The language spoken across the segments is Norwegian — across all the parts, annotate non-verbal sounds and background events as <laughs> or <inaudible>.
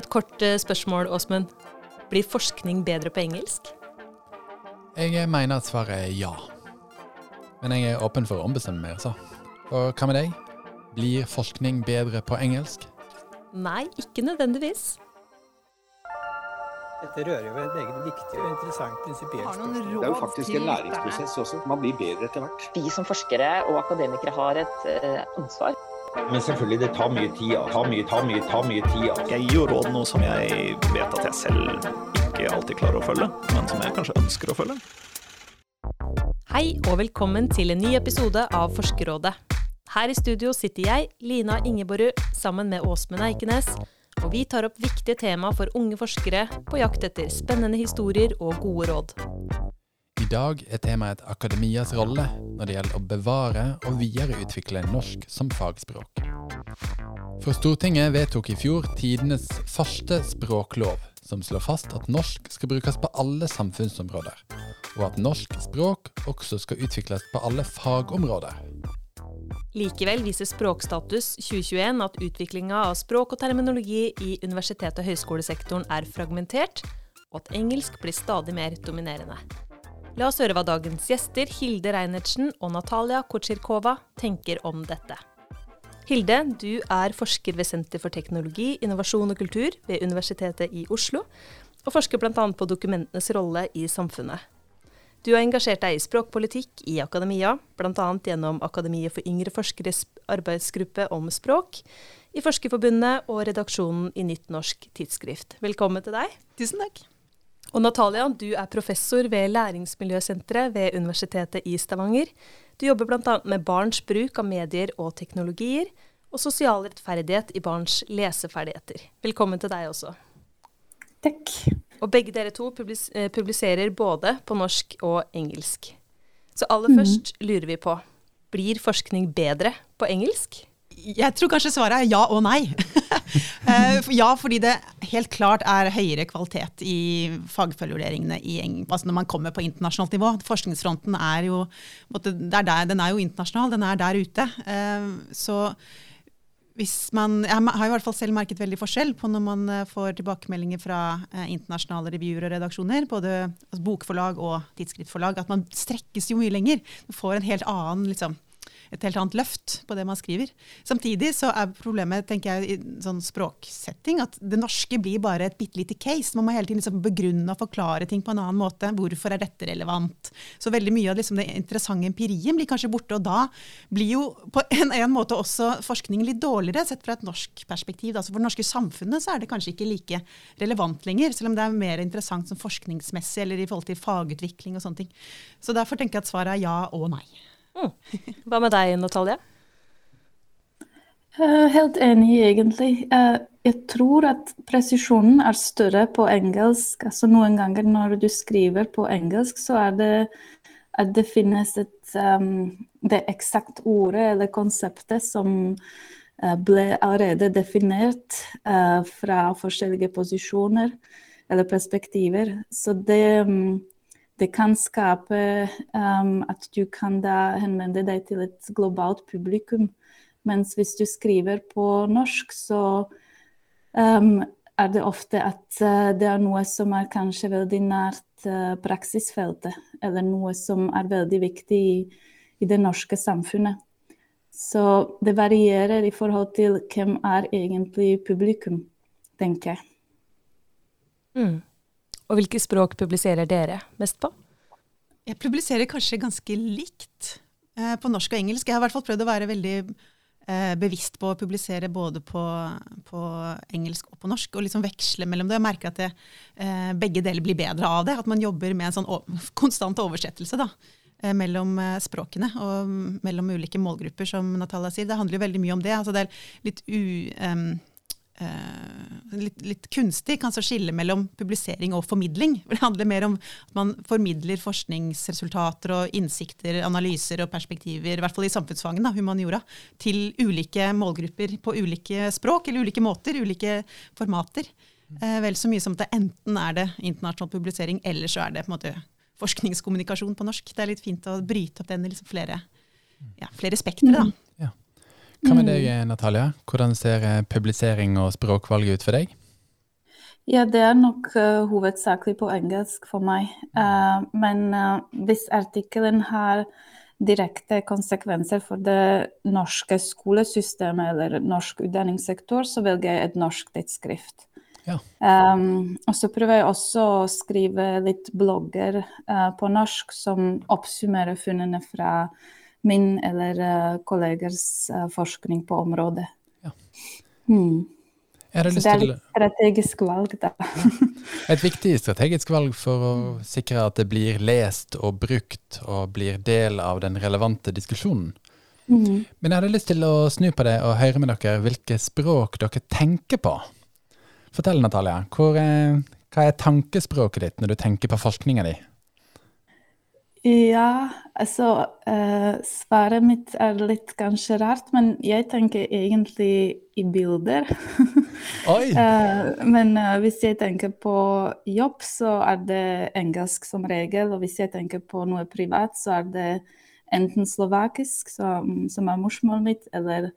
Et kort eh, spørsmål, Åsmund. Blir forskning bedre på engelsk? Jeg mener at svaret er ja. Men jeg er åpen for å ombestemme meg, altså. Og hva med deg? Blir forskning bedre på engelsk? Nei, ikke nødvendigvis. Dette rører jo ved et eget viktig og interessant prinsipielt spørsmål. Det er jo faktisk en læringsprosess også. Man blir bedre etter hvert. vi som forskere og akademikere har et eh, ansvar. Men selvfølgelig, det tar mye tid. Tar mye, tar mye, tar mye tid. Jeg gir jo råd nå som jeg vet at jeg selv ikke alltid klarer å følge, men som jeg kanskje ønsker å følge. Hei og velkommen til en ny episode av Forskerrådet. Her i studio sitter jeg, Lina Ingeborg, sammen med Åsmund Eikenes, og vi tar opp viktige tema for unge forskere på jakt etter spennende historier og gode råd. Dag er temaet akademias rolle når det gjelder å bevare og videreutvikle norsk som fagspråk. For Stortinget vedtok i fjor tidenes første språklov, som slår fast at norsk skal brukes på alle samfunnsområder, og at norsk språk også skal utvikles på alle fagområder. Likevel viser Språkstatus 2021 at utviklinga av språk og terminologi i universitet- og høyskolesektoren er fragmentert, og at engelsk blir stadig mer dominerende. La oss høre hva dagens gjester Hilde Reinertsen og Natalia Kotsjirkova tenker om dette. Hilde, du er forsker ved Senter for teknologi, innovasjon og kultur ved Universitetet i Oslo, og forsker bl.a. på dokumentenes rolle i samfunnet. Du har engasjert deg i språkpolitikk i akademia, bl.a. gjennom Akademiet for yngre forskeres arbeidsgruppe om språk, i Forskerforbundet og redaksjonen i Nytt norsk tidsskrift. Velkommen til deg. Tusen takk. Og Natalia, du er professor ved Læringsmiljøsenteret ved Universitetet i Stavanger. Du jobber bl.a. med barns bruk av medier og teknologier, og sosial rettferdighet i barns leseferdigheter. Velkommen til deg også. Takk. Og begge dere to publis eh, publiserer både på norsk og engelsk. Så aller først først lurer vi på, blir forskning bedre på engelsk? Jeg tror kanskje svaret er ja og nei. <laughs> Eh, ja, fordi det helt klart er høyere kvalitet i fagfølgevurderingene altså når man kommer på internasjonalt nivå. Forskningsfronten er jo, er der, den er jo internasjonal, den er der ute. Eh, Så man, jeg har i hvert fall selv merket veldig forskjell på når man eh, får tilbakemeldinger fra internasjonale reviewer og redaksjoner, både altså bokforlag og tidsskrittforlag, at man strekkes jo mye lenger. Du får en helt annen liksom, et helt annet løft på det man skriver. Samtidig så er problemet tenker jeg, i sånn språksetting at det norske blir bare et bitte lite case. Man må hele tiden liksom begrunne og forklare ting på en annen måte. Hvorfor er dette relevant? Så veldig mye av liksom det interessante empirien blir kanskje borte. Og da blir jo på en, en måte også forskningen litt dårligere sett fra et norsk perspektiv. Altså for det norske samfunnet så er det kanskje ikke like relevant lenger, selv om det er mer interessant som forskningsmessig eller i forhold til fagutvikling og sånne ting. Så derfor tenker jeg at svaret er ja og nei. Hva med deg, Natalia? Eh, helt enig, egentlig. Eh, jeg tror at presisjonen er større på engelsk. Altså Noen ganger når du skriver på engelsk, så er det at det finnes et um, det eksakte ordet eller konseptet som eh, ble allerede definert uh, fra forskjellige posisjoner eller perspektiver. Så det um, det kan skape um, at du kan da henvende deg til et globalt publikum. Mens hvis du skriver på norsk, så um, er det ofte at uh, det er noe som er kanskje veldig nært uh, praksisfeltet, eller noe som er veldig viktig i, i det norske samfunnet. Så det varierer i forhold til hvem er egentlig publikum, tenker jeg. Mm. Og hvilke språk publiserer dere mest på? Jeg publiserer kanskje ganske likt eh, på norsk og engelsk. Jeg har i hvert fall prøvd å være veldig eh, bevisst på å publisere både på, på, engelsk og på norsk, og liksom veksle mellom det. Jeg merker at det, eh, begge deler blir bedre av det. At man jobber med en sånn <laughs> konstant oversettelse da, eh, mellom eh, språkene og mellom ulike målgrupper, som Natalia sier. Det handler jo veldig mye om det. Altså, det er litt u... Um, litt, litt, kunstig kan så skille mellom publisering og formidling. <laughs> Det handler mer om at man formidler forskningsresultater og innsikter, analyser og perspektiver, i hvert fall i samfunnsfagene, humaniora, til ulike målgrupper på ulike språk eller ulike måter, ulike formater. Uh, vel så mye som at det enten er det internasjonal publisering, eller så er det på en måte forskningskommunikasjon på norsk. Det er litt fint å bryte opp den i liksom flere, ja, flere spektre, da. Hva med deg, Natalia? Hvordan ser publisering og språkvalget ut for deg? Ja, det er nok uh, hovedsakelig på engelsk for meg. Uh, men uh, hvis artikkelen har direkte konsekvenser for det norske skolesystemet eller norsk utdanningssektor, så velger jeg et norsk tidsskrift. Ja. Um, og så prøver jeg også å skrive litt blogger på norsk som oppsummerer funnene fra min eller kollegers forskning på området. Ja. Jeg hadde Så det er et strategisk valg, da. Et viktig strategisk valg for å sikre at det blir lest og brukt og blir del av den relevante diskusjonen. Mm. Men jeg hadde lyst til å snu på det og høre med dere hvilke språk dere tenker på. Fortell, Natalia. Er, hva er tankespråket ditt når du tenker på forskninga di? Ja, altså uh, Svaret mitt er litt kanskje rart, men jeg tenker egentlig i bilder. <laughs> Eh, men uh, hvis jeg tenker på jobb, så er det engelsk som regel. Og hvis jeg tenker på noe privat, så er det enten slovakisk, som, som er morsmålet mitt, eller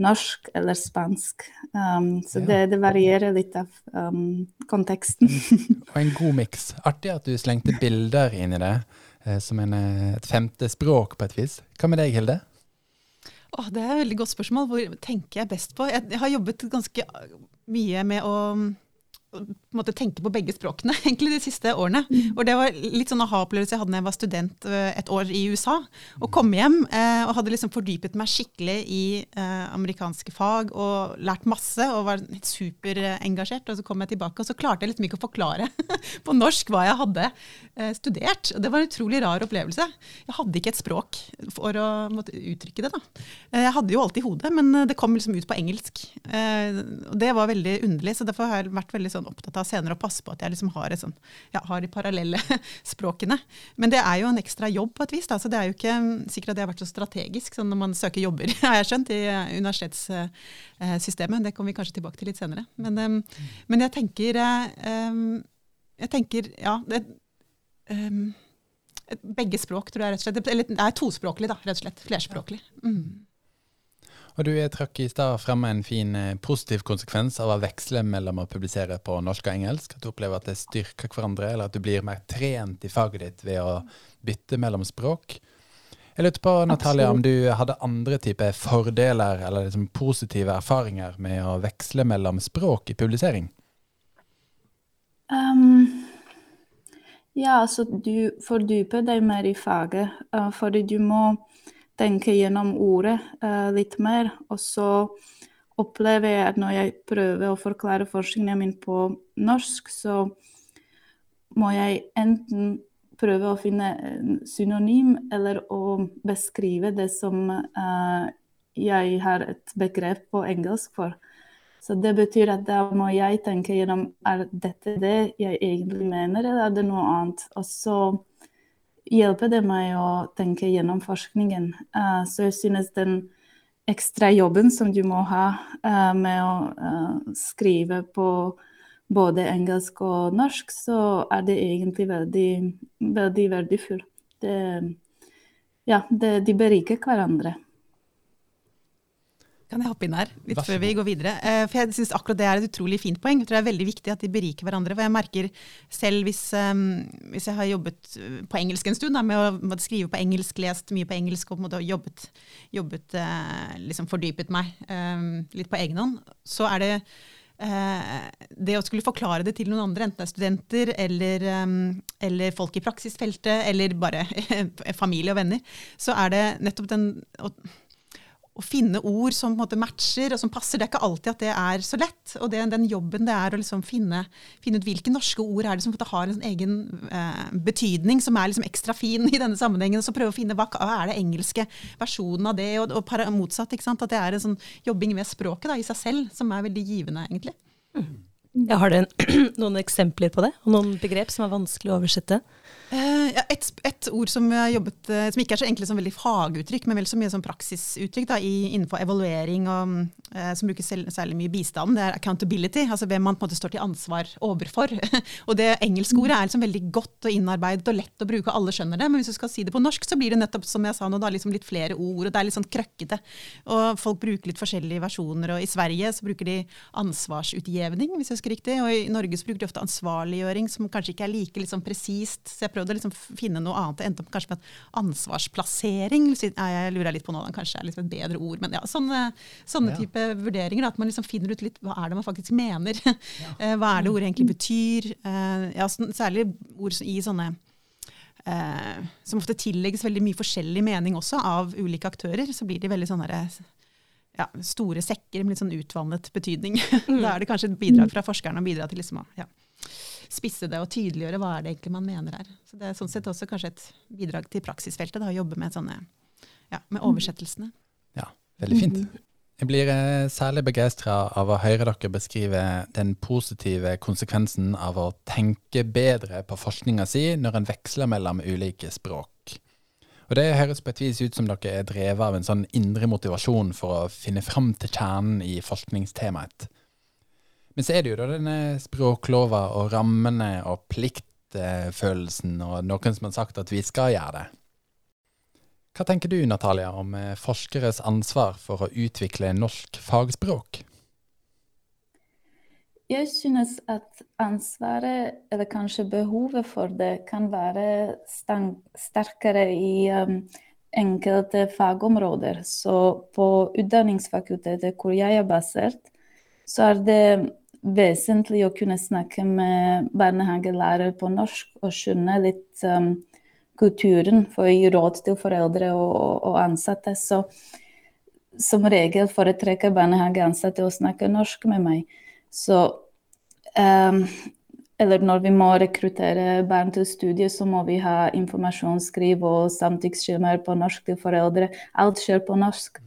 norsk eller spansk. Um, så Ja. det, det varierer litt av um, konteksten. Og en god miks. Artig at du slengte bilder inn i det, som en, eh, et femte språk på et vis. Hva med deg, Hilde? Åh, det er et veldig godt spørsmål. Hvor tenker jeg best på? Jeg, jeg har jobbet ganske mye med å på tenke på begge språkene <laughs> egentlig de siste årene. Og Det var litt sånn aha-opplevelse jeg hadde da jeg var student eh, et år i USA. Og kom hjem eh, og hadde liksom fordypet meg skikkelig i eh, amerikanske fag og lært masse og var superengasjert. Og så kom jeg tilbake, og så klarte jeg liksom ikke å forklare <laughs> på norsk hva jeg hadde eh, studert. Og det var en utrolig rar opplevelse. Jeg hadde ikke et språk for å måtte uttrykke det. da. Eh, Jeg hadde jo alt i hodet, men eh, det kom liksom ut på engelsk. Eh, og Det var veldig underlig, så derfor har jeg vært veldig sånn opptatt av senere å passe på at jeg liksom har, sånn, ja, har de parallelle <laughs> språkene. Men det er jo en ekstra jobb på et vis, da, så det er jo ikke mm, sikkert at det har vært så strategisk sånn når man søker jobber, <laughs> har jeg skjønt, i eh, universitetssystemet. Det kommer vi kanskje tilbake til litt senere. Men, eh, men jeg tenker eh, Jeg tenker, ja det, begge språk, tror jeg rett og slett. Eller det er tospråklig, da, rett og slett. Flerspråklig. Mm. Og du jeg trakk i stad frem en fin eh, positiv konsekvens av å veksle mellom å publisere på norsk og engelsk. At du opplever at det styrker hverandre, eller at du blir mer trent i faget ditt ved å bytte mellom språk. Jeg lurte på, Natalia, om du hadde andre typer fordeler eller liksom positive erfaringer med å veksle mellom språk i publisering? Um, ja, altså du fordyper deg mer i faget, fordi du må tenke gjennom ordet uh, litt mer. Og så opplever jeg at når jeg prøver å forklare forskningen min på norsk, så må jeg enten prøve å finne synonym eller å beskrive det som uh, jeg har et begrep på engelsk for. Så det betyr at da må jeg tenke gjennom er dette det jeg egentlig mener, eller er det noe annet. Og så hjelper det meg å tenke gjennom forskningen. Uh, så jeg synes den ekstra jobben som du må ha uh, med å uh, skrive på både engelsk og norsk, så er det egentlig veldig, veldig verdifullt. Det, ja, det, de beriker hverandre. Kan jeg hoppe inn her litt før vi går videre? Eh, For jeg synes akkurat det er et utrolig fint poeng. Jeg tror det er veldig viktig at de beriker hverandre. For jeg merker selv hvis, um, hvis jeg har jobbet på engelsk en stund, da, med å måtte skrive på engelsk, lest mye på engelsk og på en jobbet, jobbet eh, liksom fordypet meg um, litt på egen hånd, så er det eh, det å skulle forklare det til noen andre, enten det er studenter eller, um, eller folk i praksisfeltet, eller bare <laughs> familie og venner, så er det nettopp den å, finne ord som på en måte matcher og som passer. Det er ikke alltid at det er så lett. Og det, den jobben det er å liksom finne, finne ut hvilke norske ord er det som har en sånn egen eh, betydning, som er liksom ekstra fin i denne sammenhengen. Og så prøve å finne hva, er det engelske versjonen av det, og, og para, motsatt. At det er en sånn jobbing med språket da, i seg selv som er veldig givende, egentlig. Ja, har du <clears throat> noen eksempler på det? Og noen begrep som er vanskelig å oversette? Eh, ja, et, et ord som, jobbet, eh, som ikke er så enkle som veldig faguttrykk, men vel så mye som praksisuttrykk da, i, innenfor evaluering, og, uh, som brukes særlig mye i bistanden, det er accountability. Altså hvem man på en måte står til ansvar overfor. <laughs> og det engelske ordet er liksom veldig godt og innarbeidet og lett å bruke, alle skjønner det. Men hvis du skal si det på norsk, så blir det nettopp som jeg sa nå, da, liksom litt flere ord, og det er litt sånn krøkkete. Og folk bruker litt forskjellige versjoner, og i Sverige så bruker de ansvarsutjevning, hvis jeg husker riktig. Og i Norge så bruker de ofte ansvarliggjøring, som kanskje ikke er like liksom, presist. Så jeg prøvde å liksom finne noe annet. Det endte opp kanskje med ansvarsplassering. Jeg lurer litt på nå, kanskje er liksom et bedre ord. Men ja, sånne, sånne Ja. type vurderinger. At man liksom finner ut litt hva er det man faktisk mener. Ja. <laughs> hva er det ordet egentlig betyr. Eh, ja, sånn- særlig ord i sånne eh, som ofte tillegges veldig mye forskjellig mening også av ulike aktører. Så blir de veldig sånne ja, store sekker med litt sånn utvannet betydning. <laughs> da er det kanskje et bidrag fra forskerne å bidra til liksom ja, spisse det og tydeliggjøre hva er det egentlig man mener her. Så det er sånn sett også kanskje et bidrag til praksisfeltet, da, å jobbe med sånne ja, med oversettelsene. Ja, veldig fint. Jeg blir eh, særlig begeistra av å høre dere beskrive den positive konsekvensen av å tenke bedre på forskninga si når en veksler mellom ulike språk. Og Det høres på et vis ut som dere er drevet av en sånn indre motivasjon for å finne fram til kjernen i forskningstemaet. Men så er det jo da denne språklova og rammene og pliktfølelsen og noen som har sagt at vi skal gjøre det. Hva tenker du, Natalia, om eh, forskeres ansvar for å utvikle norsk fagspråk? Jeg synes at ansvaret, eller kanskje behovet for det, kan være sterkere i um, enkelte fagområder. Så på Utdanningsfakultetet, hvor jeg er basert, så er det vesentlig å kunne snakke med barnehagelærere på norsk og skjønne litt um, kulturen for å gi råd til foreldre og, og ansatte. Så som regel foretrekker barnehageansatte å snakke norsk med meg. Så um, Eller når vi må rekruttere barn til studiet, så må vi ha informasjonsskriv og samtykkeskjemaer på norsk til foreldre. Alt skjer på norsk.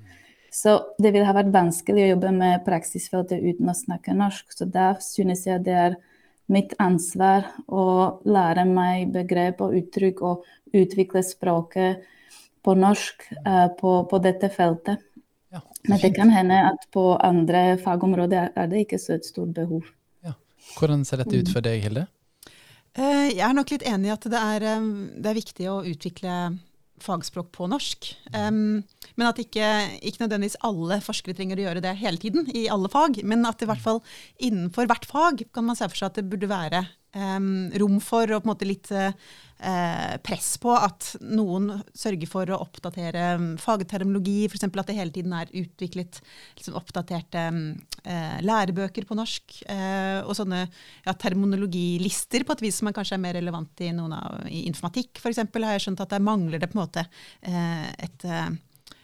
Så det vil ha vært vanskelig å jobbe med praksisfeltet uten å snakke norsk. Så da synes jeg det er mitt ansvar å lære meg begrep og uttrykk og utvikle språket på norsk uh, på, på, dette feltet. Ja, Men det kan hende at på andre fagområder er det ikke så et stort behov. Ja. Hvordan ser dette ut for deg, Hilde? Uh, jeg er nok litt enig i at det er, um, det er viktig å utvikle fagspråk på norsk. Um, men at ikke, ikke, nødvendigvis alle forskere trenger å gjøre det hele tiden, i alle fag. Men at i hvert fall innenfor hvert fag kan man se for seg at det burde være um, rom for og på en måte litt uh, press på at noen sørger for å oppdatere um, fagterminologi, f.eks. at det hele tiden er utviklet liksom, oppdaterte uh, lærebøker på norsk. Uh, og sånne ja, terminologilister på et vis som er kanskje er mer relevant i, noen av, i informatikk f.eks. har jeg skjønt at der mangler det på en måte et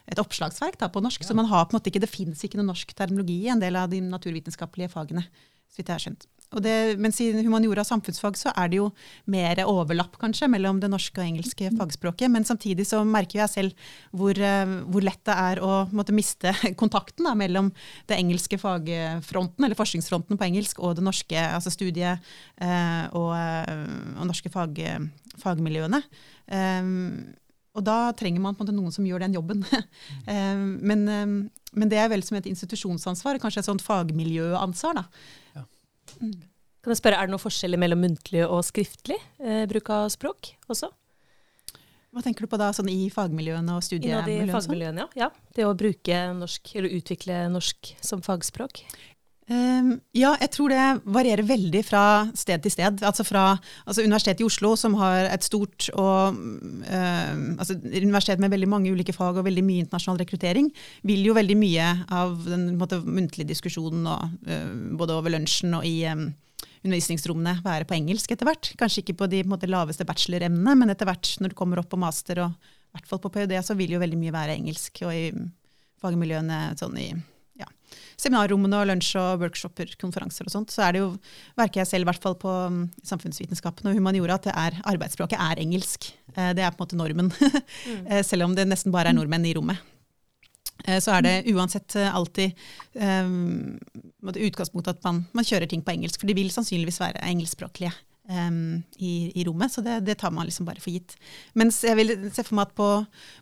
et oppslagsverk da, på norsk. Ja. Så man har på en måte ikke, det fins ikke noe norsk terminologi i en del av de naturvitenskapelige fagene. så vidt jeg har skjønt. Det, mens i humaniora og samfunnsfag så er det jo mer overlapp kanskje mellom det norske og engelske fagspråket. Men samtidig så merker jeg selv hvor, hvor lett det er å måtte miste <laughs> kontakten da, mellom det engelske fagfronten, eller forskningsfronten på engelsk, og det norske altså studiet eh, og, og, norske fag, fagmiljøene. Um, og da trenger man på en måte noen som gjør den jobben. <laughs> men, men, det er vel som et institusjonsansvar, kanskje et sånt fagmiljøansvar. da. Ja. Mm. Kan jeg spørre, Er det noen forskjeller mellom muntlig og skriftlig eh, bruk av språk også? Hva tenker du på da, sånn i fagmiljøene og studiemiljøene? Innad i fagmiljøene, ja. ja. Det å bruke norsk, eller utvikle norsk som fagspråk. Um, ja, jeg tror det varierer veldig fra sted til sted. Altså fra altså Universitetet i Oslo, som har et stort og uh, altså universitet med veldig mange ulike fag og veldig mye internasjonal rekruttering, vil jo veldig mye av den måte, muntlige diskusjonen og, uh, både over lunsjen og i um, undervisningsrommene være på engelsk etter hvert. Kanskje ikke på de på måte, laveste bacheloremnene, men etter hvert når du kommer opp på master og i hvert fall på ph.d., så vil jo veldig mye være engelsk. Og i fagmiljøene sånn i ja, seminarrommene og lunsj og workshoper, konferanser og sånt, så er det jo, verker jeg selv, i hvert fall på um, samfunnsvitenskapen og humaniora, at det er, arbeidsspråket er engelsk. Eh, det er på en måte normen. <laughs> mm. Selv om det nesten bare er nordmenn i rommet. Eh, så er det uansett alltid um, utgangspunktet at man, man, kjører ting på engelsk, for de vil sannsynligvis være engelskspråklige. Um, i, i, rommet, så det, det, tar man liksom bare for gitt. Mens jeg vil se for meg at på,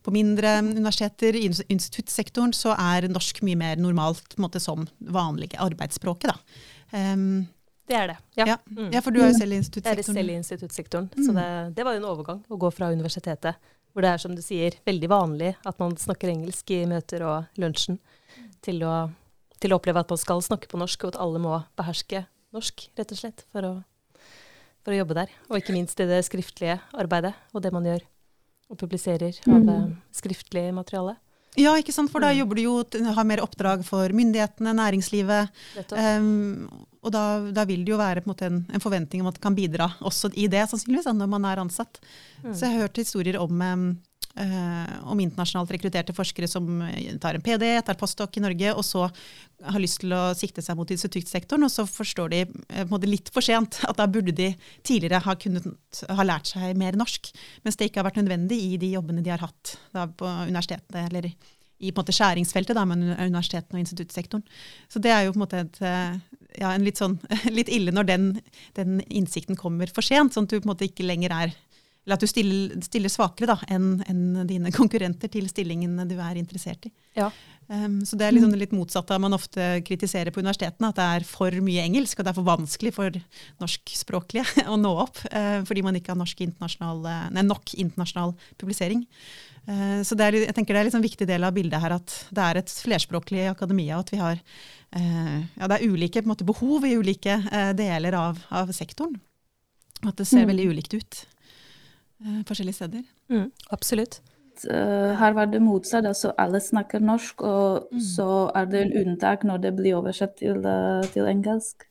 på mindre universiteter, i instituttsektoren, så er norsk mye mer normalt på en måte, som vanlige arbeidsspråket. Da. Um, det er det. Ja. Ja. Mm. ja. for du er jo selv i instituttsektoren. Jeg er selv i instituttsektoren, mm. så det, det, var jo en overgang å gå fra universitetet, hvor det er som du sier, veldig vanlig at man snakker engelsk i møter og lunsjen, til å, til å oppleve at man skal snakke på norsk, og at alle må beherske norsk, rett og slett, for å, for å jobbe der. Og ikke minst i det skriftlige arbeidet og det man gjør og publiserer av Mm. eh, skriftlig materiale. Ja, ikke sant? for da Mm. jobber du jo, har mer oppdrag for myndighetene, næringslivet. Um, og da, da vil det jo være på en, en, en forventning om at det kan bidra også i det, sannsynligvis, når man er ansatt. Mm. Så jeg har hørt historier om, um, om internasjonalt rekrutterte forskere som eh, tar en PD, tar postdoc i Norge, og så har lyst til å sikte seg mot instituttsektoren, og så forstår de eh, litt for sent at da burde de tidligere ha, kunnet, ha lært seg mer norsk, mens det ikke har vært nødvendig i de jobbene de har hatt på universitetet, eller i på en måte skjæringsfeltet da, med universitetene og instituttsektoren. Så det er jo på en måte et, eh, ja, en litt, sånn, <laughs> litt ille når den, den innsikten kommer for sent, sånn at du på en måte ikke lenger er eller at du stiller, stiller svakere da, enn en dine <laughs> konkurrenter til stillingen du er interessert i. Ja. Um, så det er liksom det litt motsatte av man ofte kritiserer på universitetene, at det er for mye engelsk, og det er for vanskelig for norskspråklige <laughs> å nå opp, uh, fordi man ikke har norsk internasjonal, eh, nei, nok internasjonal publisering. Uh, så det er, jeg tenker det er liksom en viktig del av bildet her at det er et flerspråklig akademia, og at vi har uh, ja, det er ulike måte, behov i ulike deler av, av sektoren. At det ser Mm. veldig ulikt ut forskjellige steder. Mm, absolutt. Eh, her var det motsatt. altså Alle snakker norsk, og så er det en unntak når det blir oversatt til, eh, til engelsk.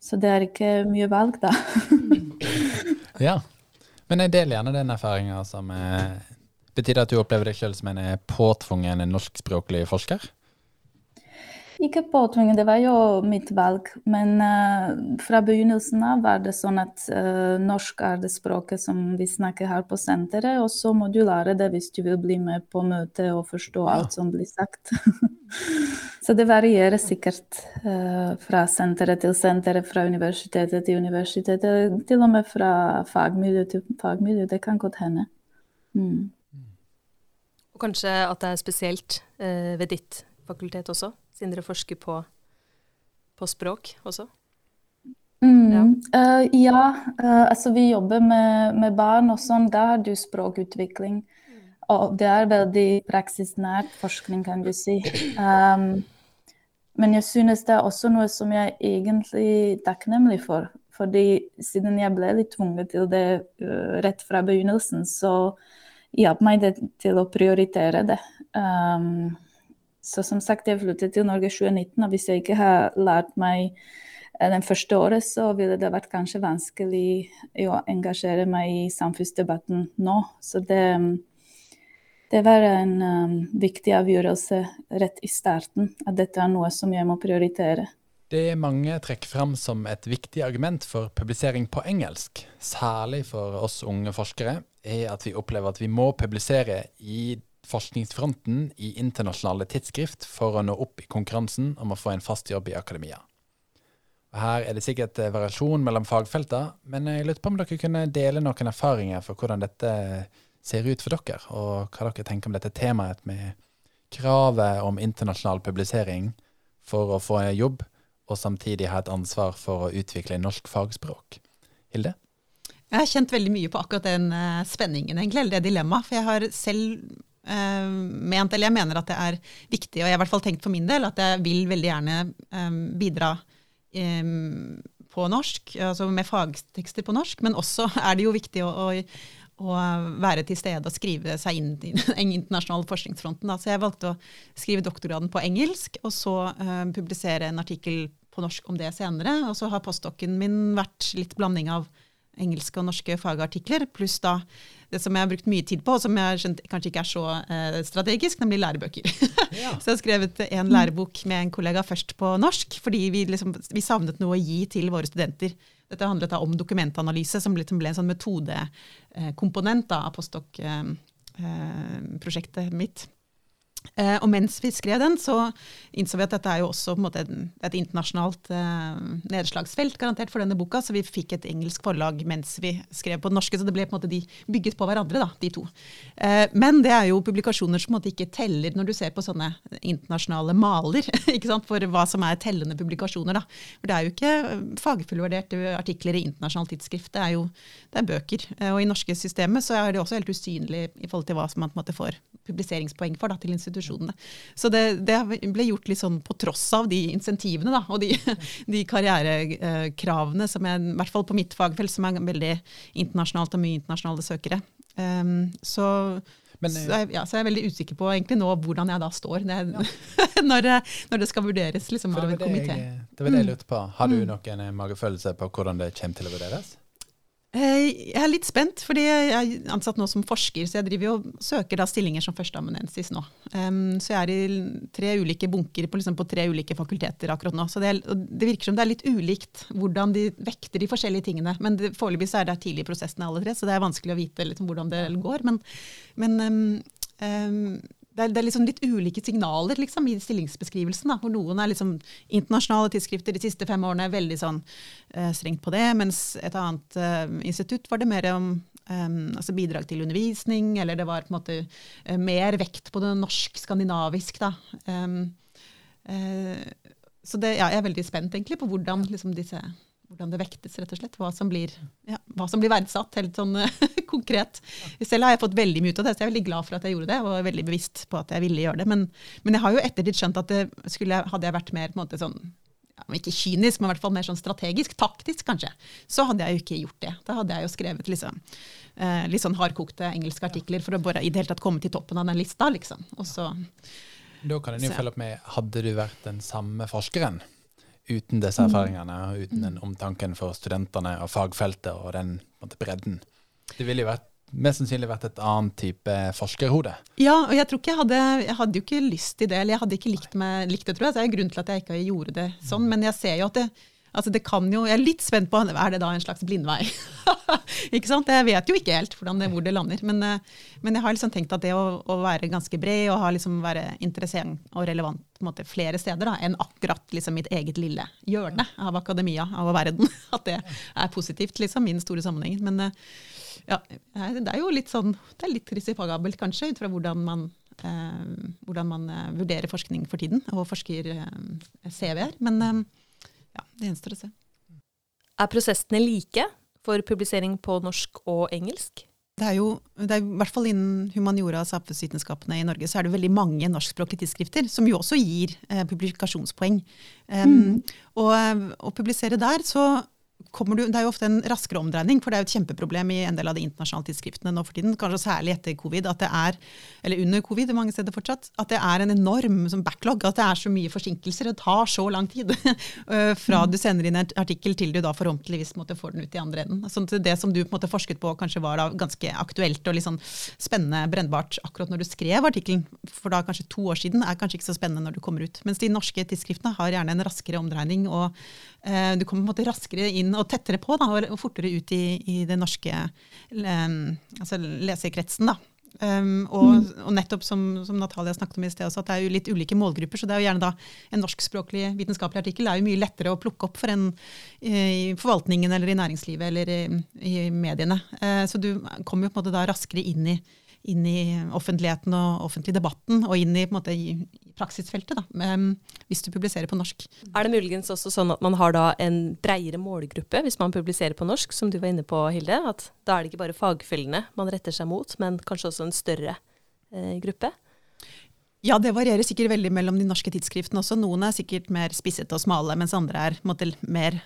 Så det er ikke mye valg, da. <laughs> Ja. Men jeg deler gjerne den erfaringa som eh, Betyr det at du opplever deg sjøl som en eh, påtvungen norskspråklig forsker? Ikke påtvunget, det var jo mitt valg. Men uh, fra begynnelsen av var det sånn at uh, norsk er det språket som vi snakker her på senteret, og så må du lære det hvis du vil bli med på møtet og forstå alt som blir sagt. <laughs> så det varierer sikkert uh, fra senteret til senteret, fra universitetet til universitetet, til og med fra fagmiljø til fagmiljø. Det kan godt hende. Mm. Og kanskje at det er spesielt ved ditt fakultet også, siden dere forsker på, på språk også. Mm, Ja. uh, ja, uh, altså vi jobber med, med barn og sånn. Da har du språkutvikling. Og det er veldig praksisnært forskning, kan du si. Um, men jeg synes det er også noe som jeg er egentlig takknemlig for. Fordi siden jeg ble litt tvunget til det uh, rett fra begynnelsen, så hjalp meg det til å prioritere det. Um, så som sagt, jeg flyttet til Norge i 2019, og hvis jeg ikke har lært meg eh, den første året, så ville det vært kanskje vanskelig å engasjere meg i samfunnsdebatten nå. Så det, det var en um, viktig avgjørelse rett i starten, at dette er noe som jeg må prioritere. Det er mange trekker fram som et viktig argument for publisering på engelsk, særlig for oss unge forskere, er at vi opplever at vi må publisere i forskningsfronten i internasjonale tidsskrift for å nå opp i konkurransen om å få en fast jobb i akademia. Her er det sikkert eh, variasjon mellom fagfelter, men jeg lurte på om dere kunne dele noen erfaringer for hvordan dette ser ut for dere, og hva dere tenker om dette temaet med kravet om internasjonal publisering for å få en jobb, og samtidig ha et ansvar for å utvikle norsk fagspråk. Hilde? Jeg har kjent veldig mye på akkurat den eh, spenningen, egentlig, eller det dilemmaet. For jeg har selv eh, ment, eller jeg mener at det er viktig, og jeg har i hvert fall tenkt for min del, at jeg vil veldig gjerne eh, bidra eh, på norsk, altså med fagtekster på norsk, men også er det jo viktig å, å, å være til stede og skrive seg inn i den <laughs> internasjonale forskningsfronten. Da. Så jeg valgte å skrive doktorgraden på engelsk, og så uh, publisere en artikkel på norsk om det senere. Og så har postdokken min vært litt blanding av engelske og norske fagartikler, pluss da det som jeg har brukt mye tid på, og som jeg skjønt kanskje ikke er så eh, strategisk, nemlig lærebøker. <laughs> så jeg har skrevet en lærebok med en kollega først på norsk, fordi vi, liksom, vi savnet noe å gi til våre studenter. Dette handlet da om dokumentanalyse, som ble, som ble en sånn metodekomponent av postdoc-prosjektet mitt. Eh, og mens vi skrev den, så innså vi at dette er jo også måte, et internasjonalt eh, nedslagsfelt garantert for denne boka, så vi fikk et engelsk forlag mens vi skrev på den norske, så det ble på en måte de bygget på hverandre, da, de to. Eh, men det er jo publikasjoner som på en måte ikke teller når du ser på sånne internasjonale maler, <laughs> ikke sant, for hva som er tellende publikasjoner. Da. For det er jo ikke fagfullvurderte artikler i internasjonalt tidsskrift, det er jo det er bøker. Eh, og i norske systemet så er det også helt usynlig i forhold til hva som man på en måte får publiseringspoeng for da, til institusjonen institusjonene. Så det, det ble gjort litt sånn på tross av de insentivene da, og de, <laughs> de karrierekravene som jeg, i hvert fall på mitt fagfelt, som er veldig internasjonalt og mye internasjonale søkere. Um, så, Men, så, jeg, ja, så jeg er veldig usikker på egentlig nå hvordan jeg da står når, ja. <laughs> når, når det skal vurderes liksom, av en det, komité. det var det jeg lurte på. Har du noen eh, magefølelse på hvordan det kommer til å vurderes? Eh, Jeg er litt spent, fordi jeg er ansatt nå som forsker, så jeg driver og søker da stillinger som førsteamanuensis nå. Um, så jeg er i tre ulike bunker på, liksom, på tre ulike fakulteter akkurat nå. Så det, det virker som det er litt ulikt hvordan de vekter de forskjellige tingene. Men foreløpig er det tidlig i prosessen alle tre, så det er vanskelig å vite liksom, hvordan det går. Men, men um, um, det er, det er liksom litt ulike signaler liksom, i stillingsbeskrivelsen. Da, hvor noen er liksom internasjonale tidsskrifter de siste fem årene er veldig sånn, uh, strengt på det, mens et annet uh, institutt var det mer om um, altså bidrag til undervisning, eller det var på en måte uh, mer vekt på det norsk-skandinavisk. da. Um, så det, ja, jeg er veldig spent egentlig på hvordan liksom, disse hvordan det vektes, rett og slett. Hva som blir, ja, hva som blir verdsatt, helt sånn eh, <laughs> konkret. Selv har jeg fått veldig mye ut av det, så jeg er veldig glad for at jeg gjorde det, og veldig bevisst på at jeg ville gjøre det. Men, men jeg har jo ettertid skjønt at det skulle, hadde jeg vært mer på en måte sånn ja, ikke kynisk, men i hvert fall mer sånn strategisk, taktisk kanskje, så hadde jeg jo ikke gjort det. Da hadde jeg jo skrevet liksom, eh, litt sånn hardkokte engelske artikler for å bare i det hele tatt komme til toppen av den lista, liksom. Og så, Da kan en jo følge opp med Hadde du vært den samme forskeren uten disse erfaringene, og uten den omtanken for studentene og fagfeltet og den måte, bredden? Det ville jo vært, mest sannsynlig vært et annet type forskerhode. Ja, og jeg tror ikke jeg hadde Jeg hadde jo ikke lyst til det, eller jeg hadde ikke likt, meg, likt det, tror jeg. Så det er grunnen til at jeg ikke gjorde det sånn. Men jeg ser jo at det Altså det kan jo, Jeg er litt spent på er det da en slags blindvei. <laughs> ikke sant? Jeg vet jo ikke helt det, hvor det lander. Men, eh, men jeg har liksom tenkt at det å, å være ganske bred og liksom være interessant og relevant måte, flere steder da, enn akkurat liksom mitt eget lille hjørne av akademia av verden, <laughs> at det er positivt liksom, i den store sammenhengen. Men eh, ja, det er jo litt sånn, det er litt risikabelt kanskje, ut fra hvordan man eh, hvordan man vurderer forskning for tiden, og forsker eh, CV-er. Men ja, det gjenstår å se. Er prosessene like for publisering på norsk og engelsk? Det er jo, det er, I hvert fall innen humaniora og samfunnsvitenskapene i Norge så er det veldig mange norskspråklige tidsskrifter, som jo også gir eh, publikasjonspoeng. Um, og eh, å publisere der, så kommer du, Det er jo ofte en raskere omdreining, for det er jo et kjempeproblem i en del av de internasjonale tidsskriftene nå for tiden, kanskje særlig etter covid, at det er, eller under covid mange steder fortsatt, at det er en enorm som backlog, at det er så mye forsinkelser. Det tar så lang tid <laughs> eh, fra du sender inn en artikkel til du da forhåpentligvis måtte få den ut i andre enden. Sånn at det som du på en måte forsket på kanskje var da ganske aktuelt og litt sånn spennende, brennbart akkurat når du skrev artikkelen, for da kanskje to år siden, er kanskje ikke så spennende når du kommer ut. Mens de norske tidsskriftene har gjerne en raskere omdreining, og du kommer på en måte raskere inn og tettere på, da, og, fortere ut i, i den norske eh, altså leserkretsen. da. Um, og, og nettopp som, som Natalia snakket om i sted også, at det er jo litt ulike målgrupper. Så det er jo gjerne da en norskspråklig vitenskapelig artikkel er jo mye lettere å plukke opp for en i forvaltningen eller i næringslivet eller i, i mediene. Uh, så du kommer jo på en måte da raskere inn i, inn i offentligheten og offentlig debatten, og inn i, måte, i praksisfeltet, da, um, hvis du publiserer på norsk. Er det muligens også sånn at man har da en breiere målgruppe hvis man publiserer på norsk, som du var inne på, Hilde? At da er det ikke bare fagfellene man retter seg mot, men kanskje også en større eh, gruppe? Ja, det varierer sikkert veldig mellom de norske tidsskriftene også. Noen er sikkert mer spissete og smale, mens andre er måte, mer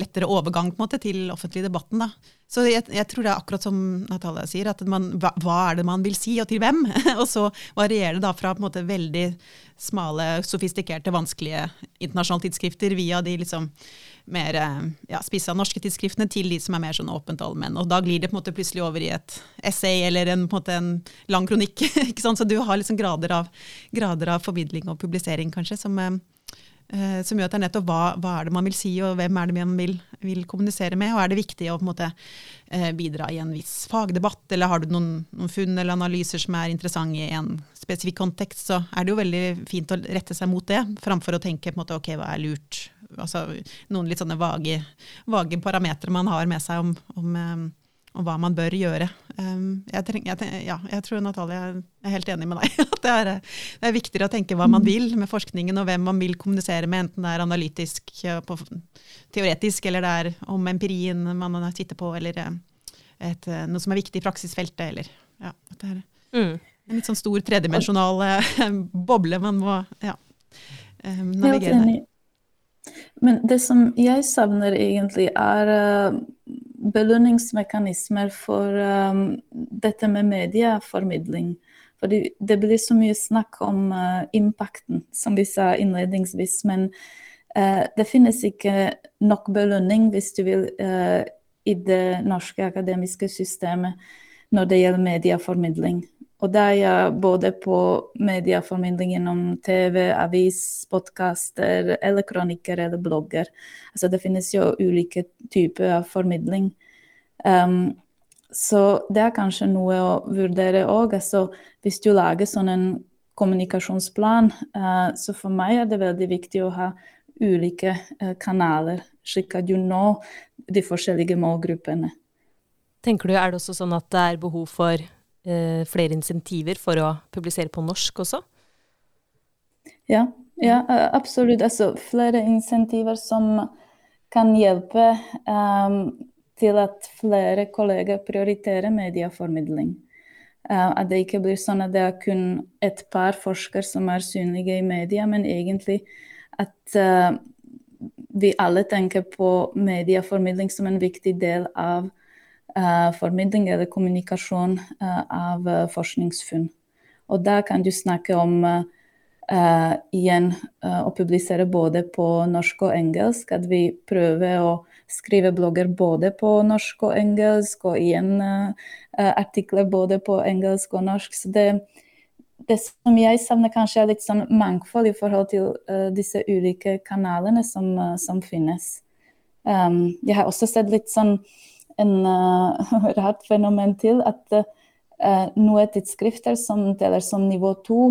lettere overgang måte, til offentlig debatten. Da. Så jeg, jeg, tror det er akkurat som Natalia sier, at man, hva, hva, er det man vil si, og til hvem? <laughs> og så varierer det da fra måte, veldig smale, sofistikerte, vanskelige internasjonale tidsskrifter via de liksom mer ja, av norske tidsskriftene til de som er mer sånn åpent allmenn. Og da glir det på en måte plutselig over i et essay eller en, på en, måte, en lang kronikk. <laughs> ikke sant? Så du har liksom grader av, grader av formidling og publisering, kanskje, som, eh, som gjør at det er nettopp hva, hva, er det man vil si, og hvem er det man vil, vil kommunisere med. Og er det viktig å på en måte eh, bidra i en viss fagdebatt, eller har du noen, noen funn eller analyser som er interessante i en spesifikk kontekst, så er det jo veldig fint å rette seg mot det, framfor å tenke på en måte, ok, hva er lurt altså noen litt sånne vage, vage parametere man har med seg om, om, um, om hva man bør gjøre. Um, jeg, treng, jeg, ja, jeg, tror Natalie er helt enig med deg. <laughs> At det er, det er, viktigere å tenke hva man vil med forskningen, og hvem man vil kommunisere med, enten det er analytisk, på, teoretisk, eller det er om empirien man sitter på, eller et, noe som er viktig i praksisfeltet. Eller, ja, det er, mm. En litt sånn stor tredimensjonal eh, <laughs> boble man må ja, eh, navigere der. Men det som jeg savner egentlig, er eh, belønningsmekanismer for eh, dette med medieformidling. Fordi det blir så mye snakk om eh, impacten, som vi sa innledningsvis. Men det finnes ikke nok belønning, hvis du vil, i det norske akademiske systemet når det gjelder medieformidling. Og det er jeg både på medieformidling gjennom TV, avis, podkaster eller kronikker eller blogger. Altså det finnes jo ulike typer av formidling. Um, så det er kanskje noe å vurdere òg. Altså, hvis du lager sånn en kommunikasjonsplan, uh, så for meg er det veldig viktig å ha ulike uh, kanaler, slik at du når de forskjellige målgruppene. Tenker du, er det også sånn at det er behov for eh, flere insentiver for å publisere på norsk også? Ja, ja eh, absolutt. Altså, flere insentiver som kan hjelpe um, til at flere kolleger prioriterer medieformidling. Uh, at det ikke blir sånn at det er kun et par forskere som er synlige i media, men egentlig at uh, vi alle tenker på medieformidling som en viktig del av formidling eller kommunikasjon av forskningsfunn. Og da kan du snakke om igjen å publisere både på norsk og engelsk, at vi prøver å skrive blogger både på norsk og engelsk, og igjen artikler både på engelsk og norsk. Så det, det som jeg savner, kanskje er litt sånn mangfold i forhold til uh, disse ulike kanalene som, uh, som finnes. Um, jeg har også sett litt sånn en <laughs> uh, rart fenomen til, at noen tidsskrifter som teller som nivå to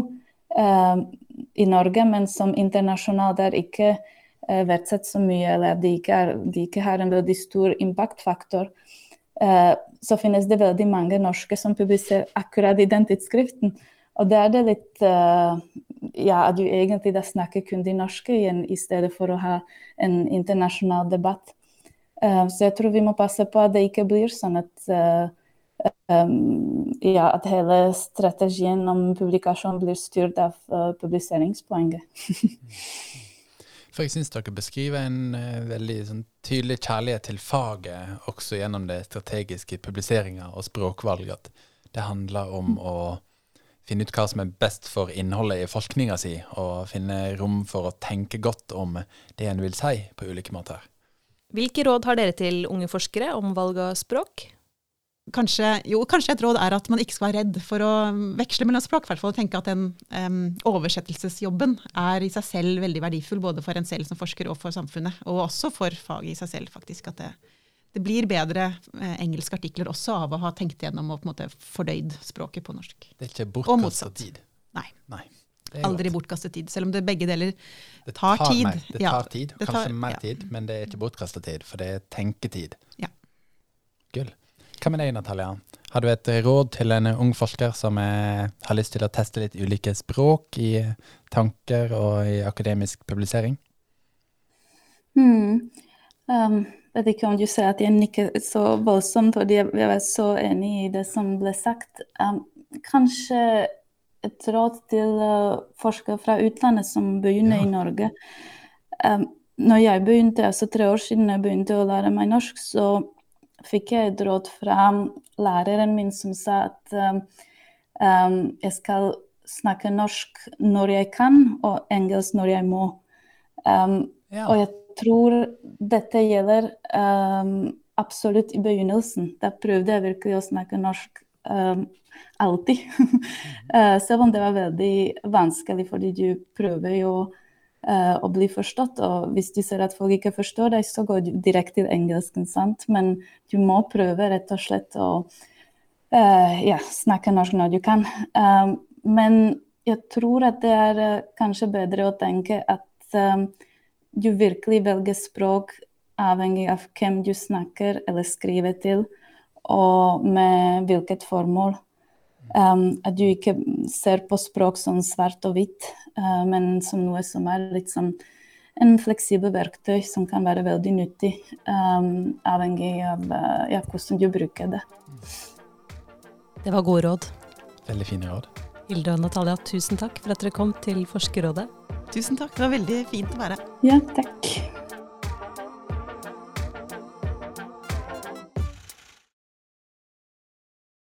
i Norge, men som internasjonalt er ikke uh, verdsatt så mye, eller de ikke, er, de ikke har en veldig stor impactfaktor, uh, så finnes det veldig mange norske som publiserer akkurat i den tidsskriften. Og da er det litt uh, Ja, at du egentlig snakker kun de norske igjen, i stedet for å ha en internasjonal debatt. Så jeg tror vi må passe på at det ikke blir sånn at um, ja, at hele strategien om publikasjon blir styrt av publiseringspoenget. <laughs> For jeg syns dere beskriver en veldig sånn, tydelig kjærlighet til faget, også gjennom det strategiske publiseringa og språkvalg. At det handler om å finne ut hva som er best for innholdet i forskninga si, og finne rom for å tenke godt om det en vil si, på ulike måter. Hvilke råd har dere til unge forskere om valg av språk? Kanskje, jo, kanskje et råd er at man ikke skal være redd for å veksle mellom språk. I hvert fall tenke at den um, oversettelsesjobben er i seg selv veldig verdifull, både for en selv som forsker og for samfunnet. Og også for faget i seg selv, faktisk. At det, det blir bedre eh, engelske artikler også av å ha tenkt gjennom og på en måte fordøyd språket på norsk. Det er ikke bortkasta tid. Nei. Nei. Aldri bortkastet tid. Selv om det begge deler Det tar tid. Meg. Det tar tid, det kanskje tar- mer ja. tid, men det er ikke bortkastet tid, for det er tenketid. Ja. Gull. Hva med deg, Natalia? Har du et råd til en ung forsker som er, har lyst til å teste litt ulike språk i tanker og i akademisk publisering? Hmm. Um, vet ikke om du ser at jeg nikker så voldsomt, fordi jeg jeg er så enig i det som ble sagt. Um, kanskje et råd til uh, forskere fra utlandet som begynner Ja. i Norge. Um, når jeg begynte, altså tre år siden jeg begynte å lære meg norsk, så fikk jeg et råd fra læreren min som sa at um, um, jeg skal snakke norsk når jeg kan, og engelsk når jeg må. Um, Ja. og jeg tror dette gjelder um, absolutt i begynnelsen. Da prøvde jeg virkelig å snakke norsk um, alltid. Eh, selv om det var veldig vanskelig, fordi du prøver jo uh, å bli forstått. Og hvis du ser at folk ikke forstår deg, så går du direkte til engelsken, sant. Men du må prøve rett og slett å uh, ja, snakke norsk når du kan. Uh, men jeg tror at det er kanskje bedre å tenke at du virkelig velger språk avhengig av hvem du snakker eller skriver til, og med hvilket formål. Um, at du ikke ser på språk som svart og hvitt, uh, men som noe som er litt som en fleksibel verktøy som kan være veldig nyttig, um, avhengig av uh, ja, hvordan du bruker det. Det var gode råd. Veldig fine råd. Hilde og Natalia, tusen takk for at dere kom til Forskerrådet. Tusen takk, det var veldig fint å være her. Ja, takk.